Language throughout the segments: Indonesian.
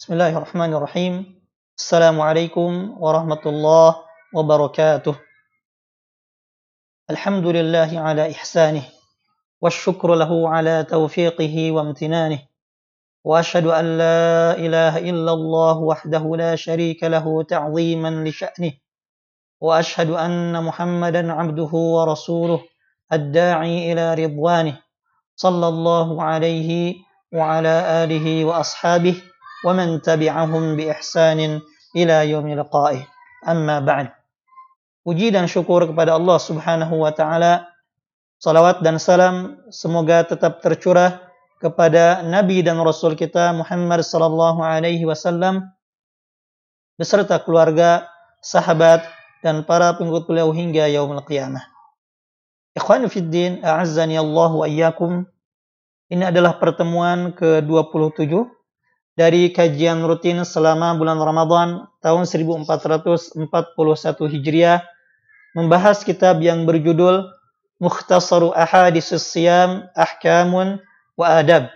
بسم الله الرحمن الرحيم السلام عليكم ورحمة الله وبركاته الحمد لله على إحسانه والشكر له على توفيقه وامتنانه وأشهد أن لا إله إلا الله وحده لا شريك له تعظيما لشأنه وأشهد أن محمدا عبده ورسوله الداعي إلى رضوانه صلى الله عليه وعلى آله وأصحابه ومن تبعهم بإحسان إلى يوم لقائه أما بعد Puji dan syukur kepada Allah Subhanahu wa taala. Salawat dan salam semoga tetap tercurah kepada Nabi dan Rasul kita Muhammad sallallahu alaihi wasallam beserta keluarga, sahabat dan para pengikut beliau hingga yaumul qiyamah. Ikhwan fiddin, a'azzani Allah wa iyyakum. Ini adalah pertemuan ke-27 dari kajian rutin selama bulan Ramadan tahun 1441 Hijriah membahas kitab yang berjudul Mukhtasaru Ahaditsus Siyam Ahkamun wa Adab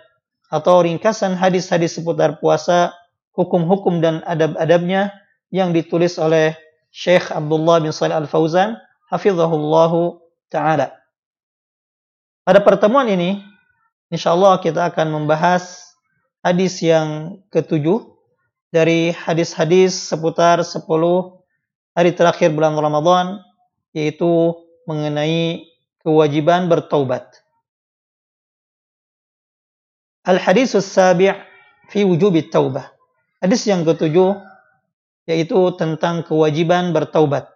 atau ringkasan hadis-hadis seputar puasa, hukum-hukum dan adab-adabnya yang ditulis oleh Syekh Abdullah bin Salih Al-Fauzan hafizahullahu taala. Pada pertemuan ini insyaallah kita akan membahas hadis yang ketujuh dari hadis-hadis seputar 10 hari terakhir bulan Ramadan yaitu mengenai kewajiban bertaubat. Al-hadis sabi' fi wujub taubah. Hadis yang ketujuh yaitu tentang kewajiban bertaubat.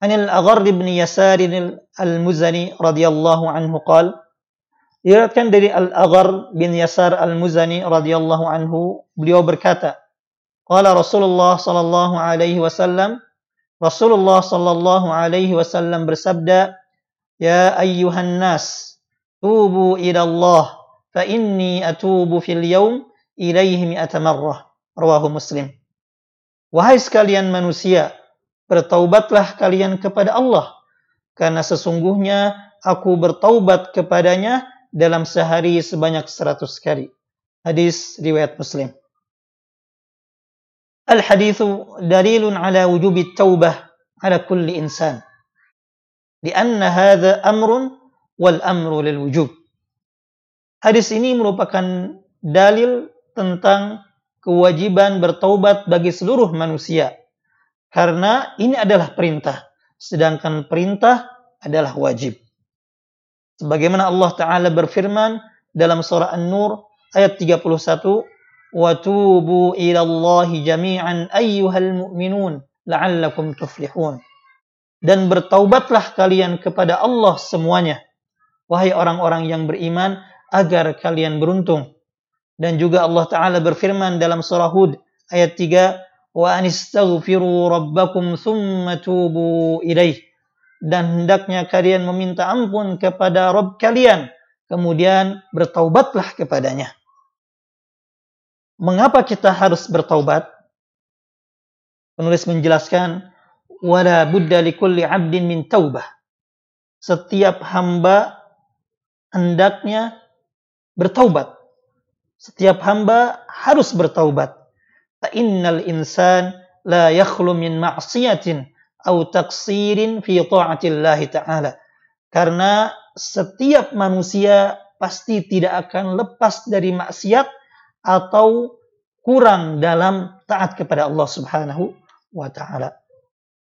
Anil Aghar bin Yasar al-Muzani radhiyallahu anhu qala Diriwayatkan dari Al-Aghar bin Yasar Al-Muzani radhiyallahu anhu, beliau berkata, Qala Rasulullah sallallahu alaihi wasallam, Rasulullah sallallahu alaihi wasallam bersabda, "Ya ayyuhan nas, tubu ila Allah, fa inni atubu fil yawm ilaihi mi'ata marrah." Rawahu Muslim. Wahai sekalian manusia, bertaubatlah kalian kepada Allah, karena sesungguhnya aku bertaubat kepadanya dalam sehari sebanyak seratus kali. Hadis riwayat Muslim. الحديث دليل على وجوب التوبة على كل إنسان لأن هذا أمر والأمر للوجوب Hadis ini merupakan dalil tentang kewajiban bertaubat bagi seluruh manusia. Karena ini adalah perintah, sedangkan perintah adalah wajib. Sebagaimana Allah Ta'ala berfirman dalam surah An-Nur ayat 31, وَتُوبُوا إِلَى اللَّهِ جَمِيعًا أَيُّهَا الْمُؤْمِنُونَ لَعَلَّكُمْ تُفْلِحُونَ Dan bertaubatlah kalian kepada Allah semuanya, wahai orang-orang yang beriman, agar kalian beruntung. Dan juga Allah Ta'ala berfirman dalam surah Hud ayat 3, وَأَنِ اسْتَغْفِرُوا رَبَّكُمْ ثُمَّ تُوبُوا إِلَيْهِ dan hendaknya kalian meminta ampun kepada Rabb kalian, kemudian bertaubatlah kepadanya. Mengapa kita harus bertaubat? Penulis menjelaskan, wala budda likulli 'abdin min taubah. Setiap hamba hendaknya bertaubat. Setiap hamba harus bertaubat. Fa innal insan la yakhlu min ma'siyatin aw taqsirin fi ta'atillah ta'ala. Karena setiap manusia pasti tidak akan lepas dari maksiat atau kurang dalam taat kepada Allah Subhanahu wa taala.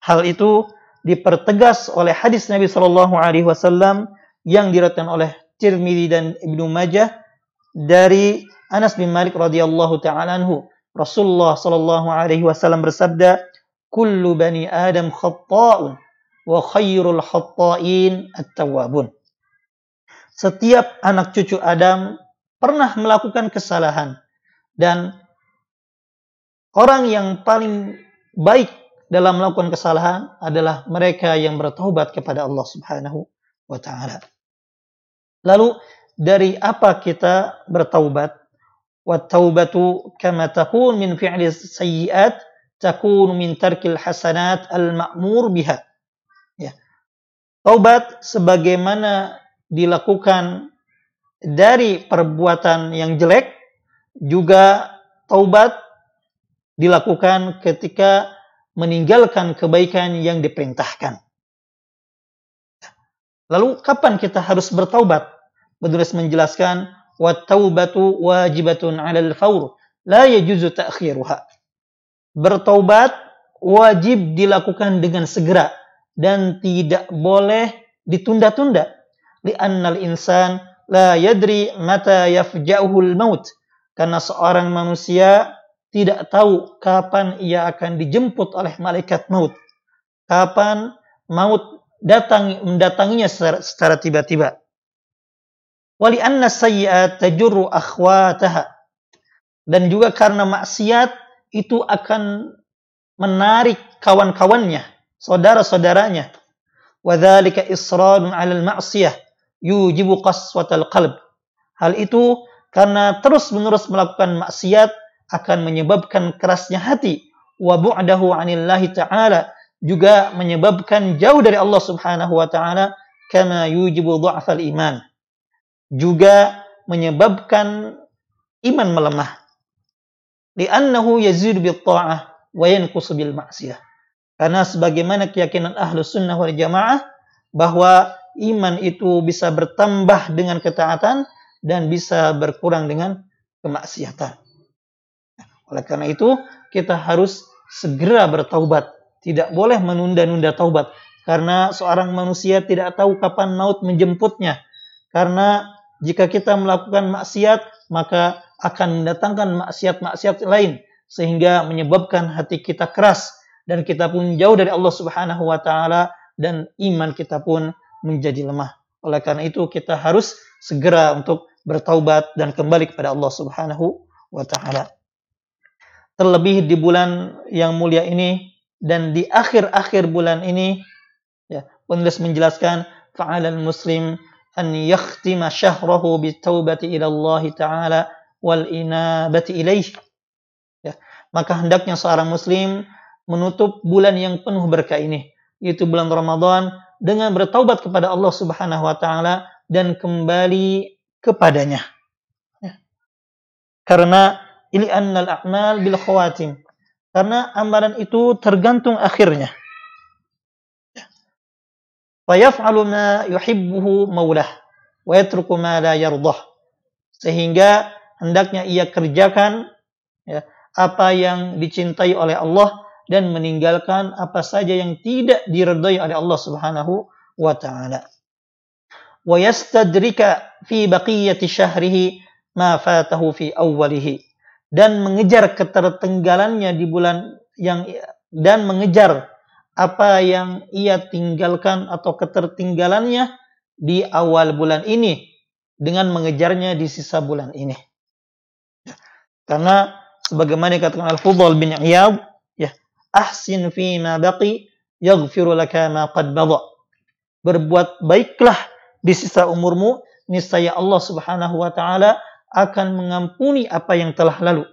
Hal itu dipertegas oleh hadis Nabi Shallallahu alaihi wasallam yang diriwayatkan oleh Tirmidzi dan Ibnu Majah dari Anas bin Malik radhiyallahu taala. Rasulullah sallallahu alaihi wasallam bersabda, "Kullu bani Adam khata'un wa khairul khata'in at-tawwabun." Setiap anak cucu Adam pernah melakukan kesalahan dan orang yang paling baik dalam melakukan kesalahan adalah mereka yang bertaubat kepada Allah Subhanahu wa taala. Lalu dari apa kita bertaubat? Wa taubatu kama takun min fi'li sayyi'at takun min tarkil hasanat al-ma'mur biha. Ya. Taubat sebagaimana dilakukan dari perbuatan yang jelek juga taubat dilakukan ketika meninggalkan kebaikan yang diperintahkan. Lalu kapan kita harus bertaubat? Penulis menjelaskan, wa taubatu wajibatun 'alal faur, la yajuzu ta'khiruha. Bertaubat wajib dilakukan dengan segera dan tidak boleh ditunda-tunda. Li'annal insan la yadri mata yafja'uhul maut. Karena seorang manusia tidak tahu kapan ia akan dijemput oleh malaikat maut. Kapan maut datang mendatanginya secara, secara tiba-tiba. Wali anna sayyi'at tajurru akhwataha. Dan juga karena maksiat itu akan menarik kawan-kawannya, saudara-saudaranya. Wadzalika israrun 'alal ma'siyah yujibu qaswatal qalb. Hal itu karena terus-menerus melakukan maksiat akan menyebabkan kerasnya hati wa bu'dahu 'anillahi ta'ala juga menyebabkan jauh dari Allah Subhanahu wa taala kama yujibu dha'fal iman juga menyebabkan iman melemah li'annahu yazidu bil ta'ah wa yanqusu bil ma'siyah karena sebagaimana keyakinan ahlu sunnah wal jamaah bahwa iman itu bisa bertambah dengan ketaatan dan bisa berkurang dengan kemaksiatan. Oleh karena itu, kita harus segera bertaubat. Tidak boleh menunda-nunda taubat. Karena seorang manusia tidak tahu kapan maut menjemputnya. Karena jika kita melakukan maksiat, maka akan mendatangkan maksiat-maksiat lain. Sehingga menyebabkan hati kita keras. Dan kita pun jauh dari Allah subhanahu wa ta'ala. Dan iman kita pun menjadi lemah. Oleh karena itu kita harus segera untuk bertaubat dan kembali kepada Allah subhanahu wa ta'ala terlebih di bulan yang mulia ini dan di akhir-akhir bulan ini ya penulis menjelaskan fa'alal muslim an yakhtima syahrahu bitaubati ila Allah taala wal inabati ilaih ya maka hendaknya seorang muslim menutup bulan yang penuh berkah ini yaitu bulan Ramadan dengan bertaubat kepada Allah Subhanahu wa taala dan kembali kepadanya ya. karena ili annal a'mal bil khawatim. Karena amalan itu tergantung akhirnya. Wa yaf'alu ma yuhibbuhu maulah wa ma la yardah. Sehingga hendaknya ia kerjakan ya, apa yang dicintai oleh Allah dan meninggalkan apa saja yang tidak diredai oleh Allah Subhanahu wa taala. Wa yastadrika fi baqiyati syahrihi ma fatahu fi awwalihi dan mengejar ketertinggalannya di bulan yang dan mengejar apa yang ia tinggalkan atau ketertinggalannya di awal bulan ini dengan mengejarnya di sisa bulan ini. Karena sebagaimana dikatakan Al-Fudhal bin Iyad, ya, ahsin fi ma baqi yaghfiru laka ma qad bada. Berbuat baiklah di sisa umurmu, niscaya Allah Subhanahu wa taala akan mengampuni apa yang telah lalu.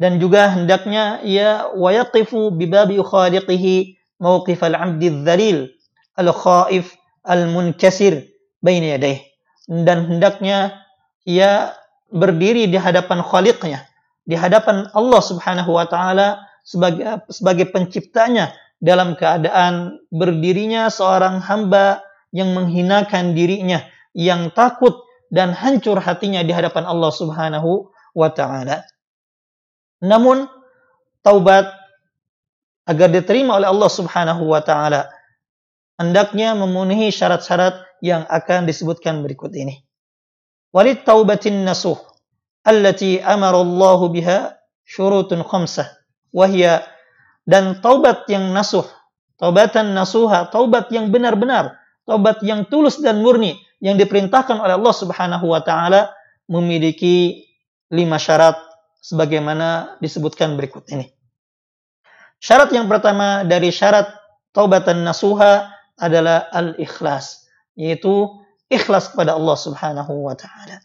Dan juga hendaknya ia wayaqifu bibabi khaliqihi mawqif al-'abdi dzalil al-khaif al-munkasir baina yadayh. Dan hendaknya ia berdiri di hadapan khaliqnya, di hadapan Allah Subhanahu wa taala sebagai sebagai penciptanya dalam keadaan berdirinya seorang hamba yang menghinakan dirinya yang takut dan hancur hatinya di hadapan Allah Subhanahu wa taala. Namun taubat agar diterima oleh Allah Subhanahu wa taala hendaknya memenuhi syarat-syarat yang akan disebutkan berikut ini. Walid taubatin nasuh allati amara Allah biha syurutun khamsah wahya dan taubat yang nasuh, taubatan nasuha, taubat yang benar-benar, taubat yang tulus dan murni yang diperintahkan oleh Allah Subhanahu wa taala memiliki lima syarat sebagaimana disebutkan berikut ini. Syarat yang pertama dari syarat taubatan nasuha adalah al-ikhlas, yaitu ikhlas kepada Allah Subhanahu wa taala.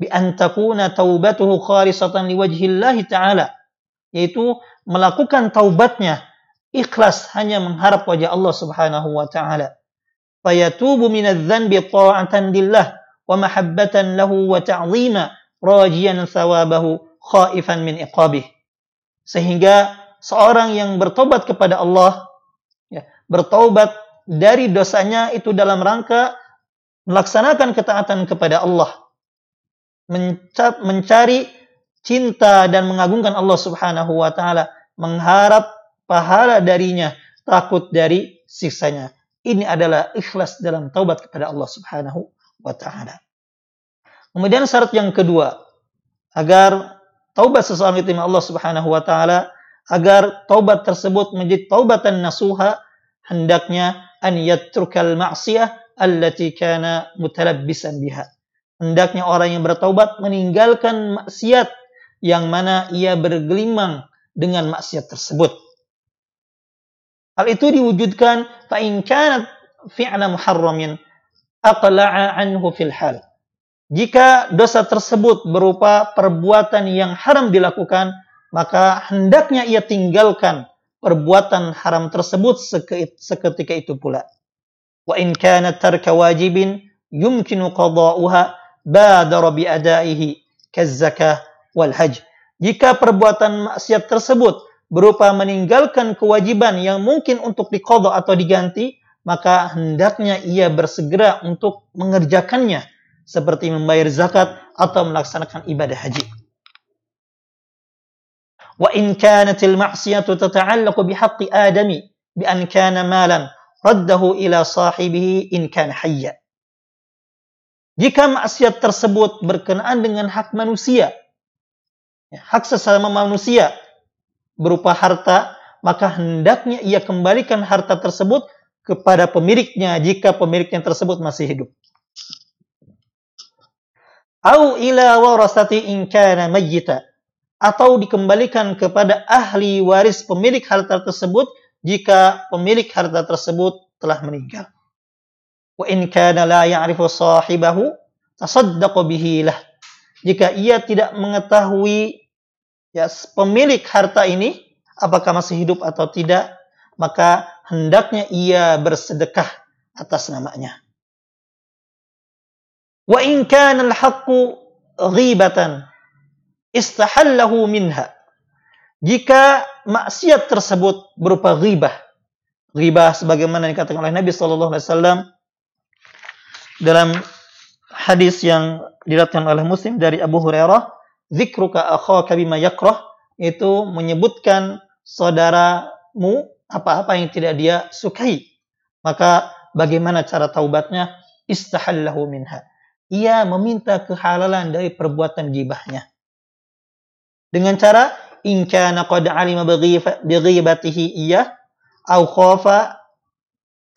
Bi an takuna taubatuhu khalisatan liwajhillahi taala, yaitu melakukan taubatnya ikhlas hanya mengharap wajah Allah Subhanahu wa taala fayatubu minadz dzanbi ta'atan lillah wa mahabbatan lahu wa ta'zima rajiyan thawabahu khaifan min iqabih. Sehingga seorang yang bertobat kepada Allah ya, bertobat dari dosanya itu dalam rangka melaksanakan ketaatan kepada Allah mencari cinta dan mengagungkan Allah Subhanahu wa taala, mengharap pahala darinya, takut dari siksanya. Ini adalah ikhlas dalam taubat kepada Allah Subhanahu wa taala. Kemudian syarat yang kedua, agar taubat seseorang diterima Allah Subhanahu wa taala, agar taubat tersebut menjadi taubatan nasuha, hendaknya an yatrukal ma'siyah allati kana mutalabbisan biha. Hendaknya orang yang bertaubat meninggalkan maksiat yang mana ia bergelimang dengan maksiat tersebut. Hal itu diwujudkan fa in kanat fi'la muharramin aqla'a anhu fil hal. Jika dosa tersebut berupa perbuatan yang haram dilakukan, maka hendaknya ia tinggalkan perbuatan haram tersebut seketika itu pula. Tarka wajibin yumkinu qada'uha badara bi adaihi kazzakah wal haj. Jika perbuatan maksiat tersebut berupa meninggalkan kewajiban yang mungkin untuk dikodok atau diganti, maka hendaknya ia bersegera untuk mengerjakannya seperti membayar zakat atau melaksanakan ibadah haji. Al ma'siyatu tata'allaqu bihaqqi adami bi an kana malan raddahu ila sahibihi in kana hayya. Jika maksiat tersebut berkenaan dengan hak manusia, ya, hak sesama manusia berupa harta, maka hendaknya ia kembalikan harta tersebut kepada pemiliknya jika pemiliknya tersebut masih hidup. Au ila warasati in kana mayyita atau dikembalikan kepada ahli waris pemilik harta tersebut jika pemilik harta tersebut telah meninggal. Wa in kana la ya'rifu sahibahu tasaddaq bihi lah. Jika ia tidak mengetahui ya pemilik harta ini apakah masih hidup atau tidak, maka hendaknya ia bersedekah atas namanya. Wa in kana al-haqqu ghibatan istahallahu minha. Jika maksiat tersebut berupa ghibah, ghibah sebagaimana dikatakan oleh Nabi sallallahu alaihi wasallam dalam hadis yang diriwayatkan oleh Muslim dari Abu Hurairah, "Dzikruka akhaka bima yakrah" itu menyebutkan saudaramu apa-apa yang tidak dia sukai. Maka bagaimana cara taubatnya? Istahallahu minha. Ia meminta kehalalan dari perbuatan gibahnya. Dengan cara in kana qad alima bighibatihi iya au khafa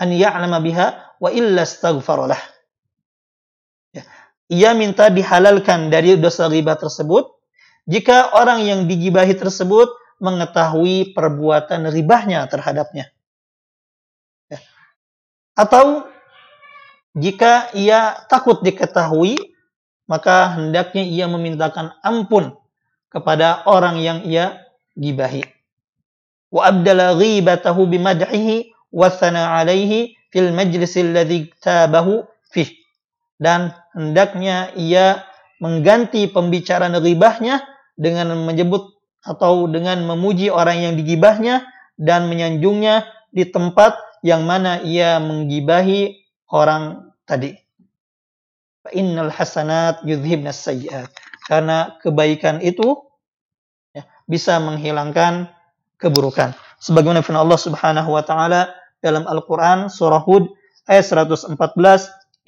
an ya'lama biha wa illa astaghfara lah ia minta dihalalkan dari dosa riba tersebut jika orang yang digibahi tersebut mengetahui perbuatan ribahnya terhadapnya. Ya. Atau jika ia takut diketahui, maka hendaknya ia memintakan ampun kepada orang yang ia gibahi. Wa abdala ghibatahu bimadhihi wa thana alaihi fil majlis alladhi tabahu fih dan hendaknya ia mengganti pembicaraan ribahnya dengan menyebut atau dengan memuji orang yang digibahnya dan menyanjungnya di tempat yang mana ia menggibahi orang tadi. Innal hasanat yudhibnas sayyiat. Karena kebaikan itu ya, bisa menghilangkan keburukan. Sebagaimana firman Allah Subhanahu wa taala dalam Al-Qur'an surah Hud ayat 114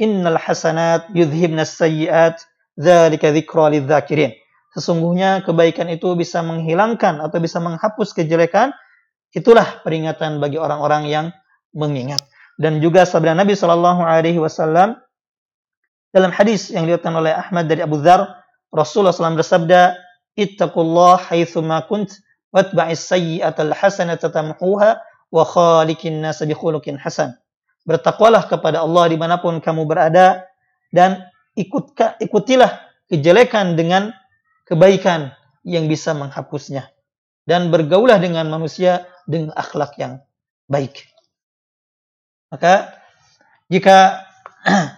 Innal hasanat yudhibnas sayyiat dzalika dzikra lidzakirin. Sesungguhnya kebaikan itu bisa menghilangkan atau bisa menghapus kejelekan. Itulah peringatan bagi orang-orang yang mengingat. Dan juga sabda Nabi Shallallahu Alaihi Wasallam dalam hadis yang diriwayatkan oleh Ahmad dari Abu Dzar, Rasulullah SAW bersabda, "Ittaqullah haitsu ma kunt watba'is sayyi'atal hasanata tamhuha wa khaliqin nas bi khuluqin hasan." Bertakwalah kepada Allah di mana pun kamu berada dan ikut, ikutilah kejelekan dengan kebaikan yang bisa menghapusnya. Dan bergaulah dengan manusia dengan akhlak yang baik. Maka jika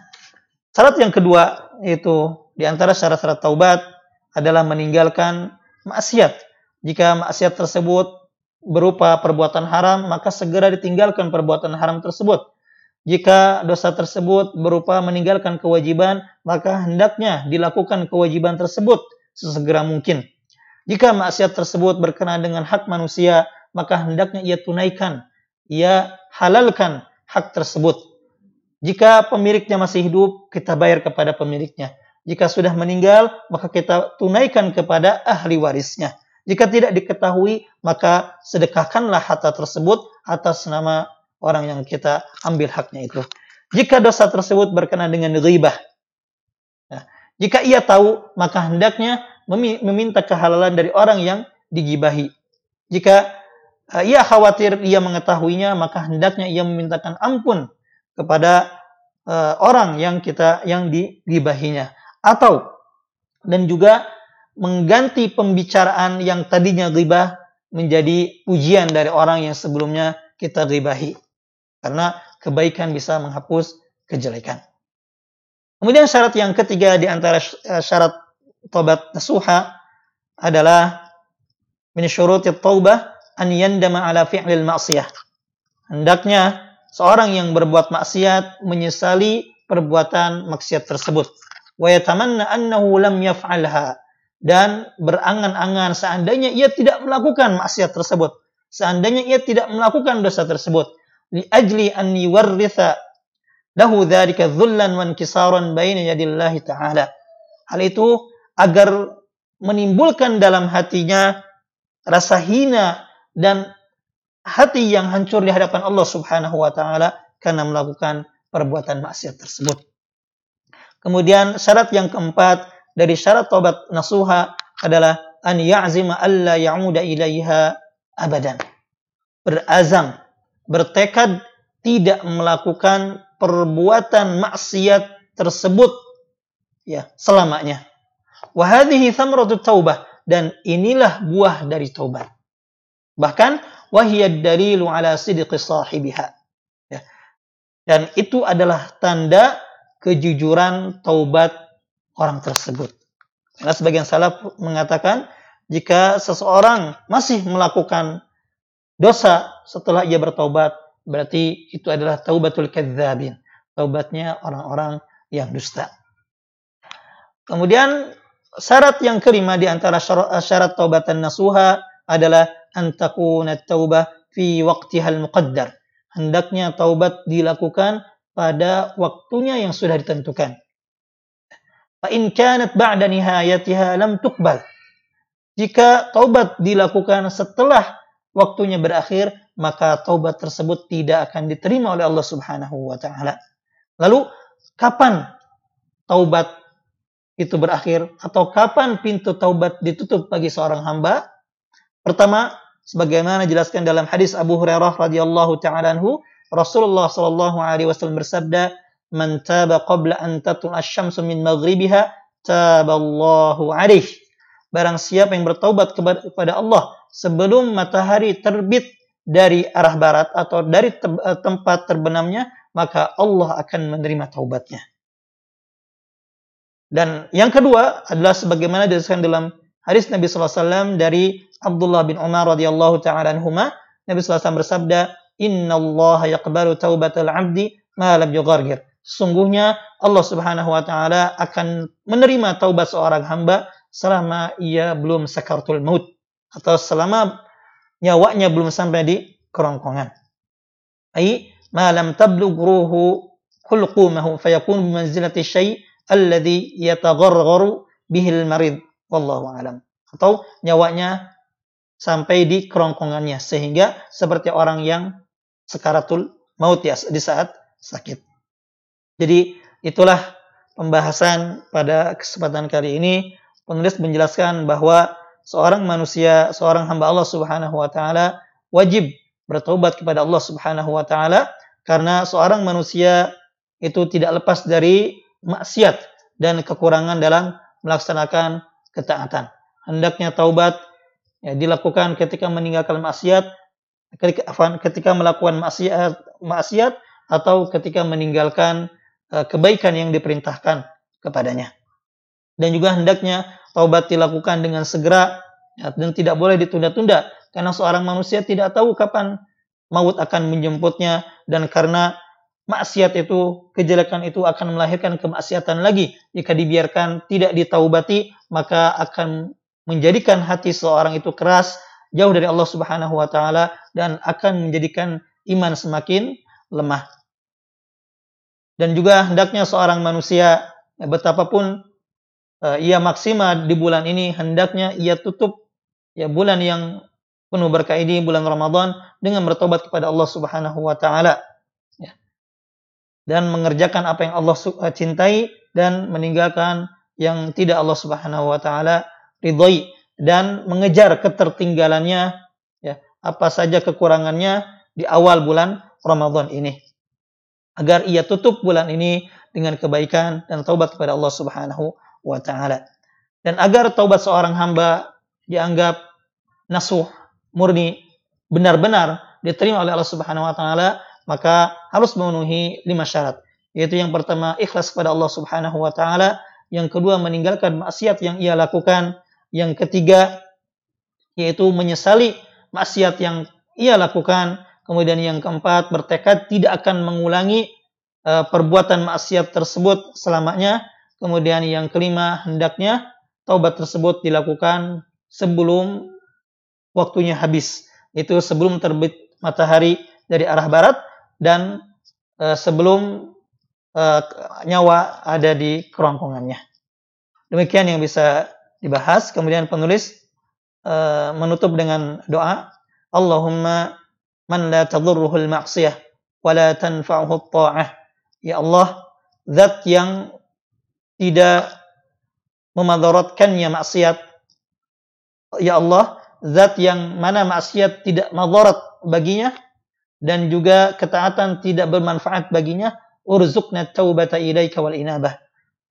syarat yang kedua yaitu di antara syarat-syarat taubat adalah meninggalkan maksiat. Jika maksiat tersebut berupa perbuatan haram, maka segera ditinggalkan perbuatan haram tersebut. Jika dosa tersebut berupa meninggalkan kewajiban, maka hendaknya dilakukan kewajiban tersebut sesegera mungkin. Jika maksiat tersebut berkenaan dengan hak manusia, maka hendaknya ia tunaikan, ia halalkan hak tersebut. Jika pemiliknya masih hidup, kita bayar kepada pemiliknya. Jika sudah meninggal, maka kita tunaikan kepada ahli warisnya. Jika tidak diketahui, maka sedekahkanlah harta tersebut atas nama orang yang kita ambil haknya itu. Jika dosa tersebut berkenaan dengan ghibah. Nah, jika ia tahu, maka hendaknya meminta kehalalan dari orang yang digibahi. Jika uh, ia khawatir ia mengetahuinya, maka hendaknya ia memintakan ampun kepada uh, orang yang kita yang digibahinya. Atau dan juga mengganti pembicaraan yang tadinya ghibah menjadi pujian dari orang yang sebelumnya kita ghibahi. Karena kebaikan bisa menghapus kejelekan. Kemudian syarat yang ketiga di antara eh, syarat tobat nasuha adalah min syuruti taubah an yandama ala fi'lil ma'siyah. Hendaknya seorang yang berbuat maksiat menyesali perbuatan maksiat tersebut. Annahu yaf'alha dan berangan-angan seandainya ia tidak melakukan maksiat tersebut, seandainya ia tidak melakukan dosa tersebut, li ajli an yuwarritha lahu dzalika dhullan wa inkisaran baina yadillahi ta'ala. Hal itu agar menimbulkan dalam hatinya rasa hina dan hati yang hancur di hadapan Allah Subhanahu wa taala karena melakukan perbuatan maksiat tersebut. Kemudian syarat yang keempat dari syarat tobat nasuha adalah an ya'zima alla ya'uda ilaiha abadan. Berazam, bertekad tidak melakukan perbuatan maksiat tersebut ya selamanya. Wa hadhihi thamratut taubah dan inilah buah dari taubat. Bahkan wahiyad dalilu ala sidqi sahibiha. Ya. Dan itu adalah tanda kejujuran taubat orang tersebut. Karena sebagian salaf mengatakan jika seseorang masih melakukan dosa setelah ia bertobat, berarti itu adalah taubatul kadzabin. Taubatnya orang-orang yang dusta. Kemudian syarat yang kelima di antara syarat, taubatan nasuha adalah antakuna taubah fi waqtihal muqaddar. Hendaknya taubat dilakukan pada waktunya yang sudah ditentukan. In kanat ba'da nihayatiha lam tuqbal. Jika taubat dilakukan setelah waktunya berakhir, maka taubat tersebut tidak akan diterima oleh Allah Subhanahu wa taala. Lalu kapan taubat itu berakhir atau kapan pintu taubat ditutup bagi seorang hamba? Pertama, sebagaimana dijelaskan dalam hadis Abu Hurairah radhiyallahu taala anhu, Rasulullah sallallahu alaihi wasallam bersabda, man taba qabla an tatul asyamsu min maghribiha taballahu alaih. Barang siapa yang bertaubat kepada Allah sebelum matahari terbit dari arah barat atau dari eh, tempat terbenamnya, maka Allah akan menerima taubatnya. Dan yang kedua adalah sebagaimana disebutkan dalam hadis Nabi SAW dari Abdullah bin Umar radhiyallahu taala anhuma, Nabi SAW bersabda, "Inna Allah yaqbalu taubatal 'abdi ma lam yughargir." sungguhnya Allah Subhanahu wa taala akan menerima taubat seorang hamba selama ia belum sakaratul maut atau selama nyawanya belum sampai di kerongkongan. Ai ma lam tablugh ruhu hulqumahu fayakun bimanzilati syai' alladhi yataghargharu bihi al-marid wallahu alam. Atau nyawanya sampai di kerongkongannya sehingga seperti orang yang sakaratul maut ya di saat sakit. Jadi itulah pembahasan pada kesempatan kali ini. Penulis menjelaskan bahwa seorang manusia, seorang hamba Allah Subhanahu wa taala wajib bertobat kepada Allah Subhanahu wa taala karena seorang manusia itu tidak lepas dari maksiat dan kekurangan dalam melaksanakan ketaatan. Hendaknya taubat ya, dilakukan ketika meninggalkan maksiat, ketika, melakukan maksiat, maksiat atau ketika meninggalkan Eh, kebaikan yang diperintahkan kepadanya. Dan juga hendaknya taubat dilakukan dengan segera ya, dan tidak boleh ditunda-tunda karena seorang manusia tidak tahu kapan maut akan menjemputnya dan karena maksiat itu, kejelekan itu akan melahirkan kemaksiatan lagi. Jika dibiarkan tidak ditaubati, maka akan menjadikan hati seorang itu keras, jauh dari Allah Subhanahu wa taala dan akan menjadikan iman semakin lemah. Dan juga hendaknya seorang manusia ya, betapapun uh, ia maksimal di bulan ini hendaknya ia tutup ya bulan yang penuh berkah ini bulan Ramadan dengan bertobat kepada Allah Subhanahu wa taala dan mengerjakan apa yang Allah eh, cintai dan meninggalkan yang tidak Allah Subhanahu wa taala ridhoi dan mengejar ketertinggalannya ya apa saja kekurangannya di awal bulan Ramadan ini. Agar ia tutup bulan ini dengan kebaikan dan taubat kepada Allah Subhanahu wa taala. Dan agar taubat seorang hamba dianggap nasuh murni benar-benar diterima oleh Allah Subhanahu wa taala maka harus memenuhi lima syarat. Yaitu yang pertama ikhlas kepada Allah Subhanahu wa taala, yang kedua meninggalkan maksiat yang ia lakukan, yang ketiga yaitu menyesali maksiat yang ia lakukan, kemudian yang keempat bertekad tidak akan mengulangi uh, perbuatan maksiat tersebut selamanya, kemudian yang kelima hendaknya taubat tersebut dilakukan sebelum waktunya habis, itu sebelum terbit matahari dari arah barat dan uh, sebelum uh, nyawa ada di kerongkongannya. Demikian yang bisa dibahas. Kemudian penulis uh, menutup dengan doa, Allahumma man la tadurruhul ma'siyah wa la tanfa'uhu ta'ah. Ya Allah, zat yang tidak memadaratkannya maksiat. Ya Allah, zat yang mana maksiat tidak madarat baginya dan juga ketaatan tidak bermanfaat baginya, urzukna taubata ilaika wal inabah.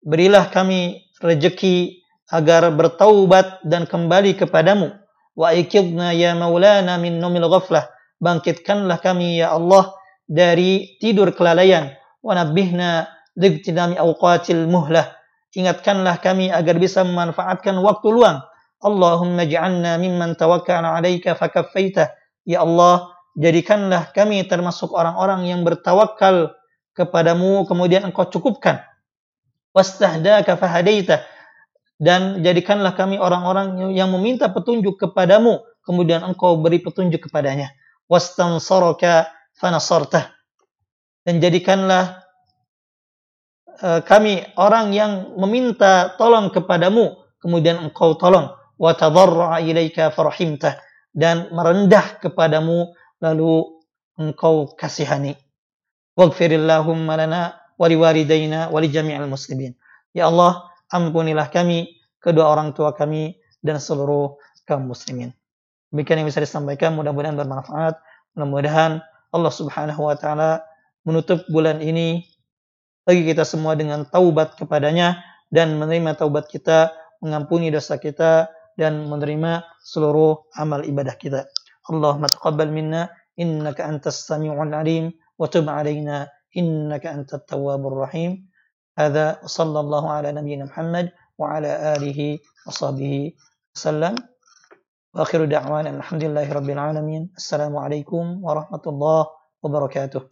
Berilah kami rezeki agar bertaubat dan kembali kepadamu. Wa ikidna ya maulana min numil ghaflah. Bangkitkanlah kami ya Allah dari tidur kelalaian. Wa nabbihna ligtinami awqatil muhlah. Ingatkanlah kami agar bisa memanfaatkan waktu luang. Allahumma ja'alna mimman tawakkala alaika fakaffaitah. Ya Allah, jadikanlah kami termasuk orang-orang yang bertawakal kepadamu kemudian engkau cukupkan wastahdaka fahadaita dan jadikanlah kami orang-orang yang meminta petunjuk kepadamu kemudian engkau beri petunjuk kepadanya wastansaraka dan jadikanlah uh, kami orang yang meminta tolong kepadamu kemudian engkau tolong wa ilaika dan merendah kepadamu lalu engkau kasihani. Waghfirillahumma lana wa liwalidayna wa li jami'il muslimin. Ya Allah, ampunilah kami, kedua orang tua kami, dan seluruh kaum muslimin. Demikian yang bisa disampaikan, mudah-mudahan bermanfaat. Mudah-mudahan Allah Subhanahu wa taala menutup bulan ini bagi kita semua dengan taubat kepadanya dan menerima taubat kita, mengampuni dosa kita dan menerima seluruh amal ibadah kita. Allahumma taqabbal minna innaka antas samiul alim wa tub alaina innaka antat tawwabur rahim. هذا صلى الله على نبينا محمد وعلى آله وصحبه وسلم. وآخر دعوانا الحمد لله رب العالمين. السلام عليكم ورحمة الله وبركاته.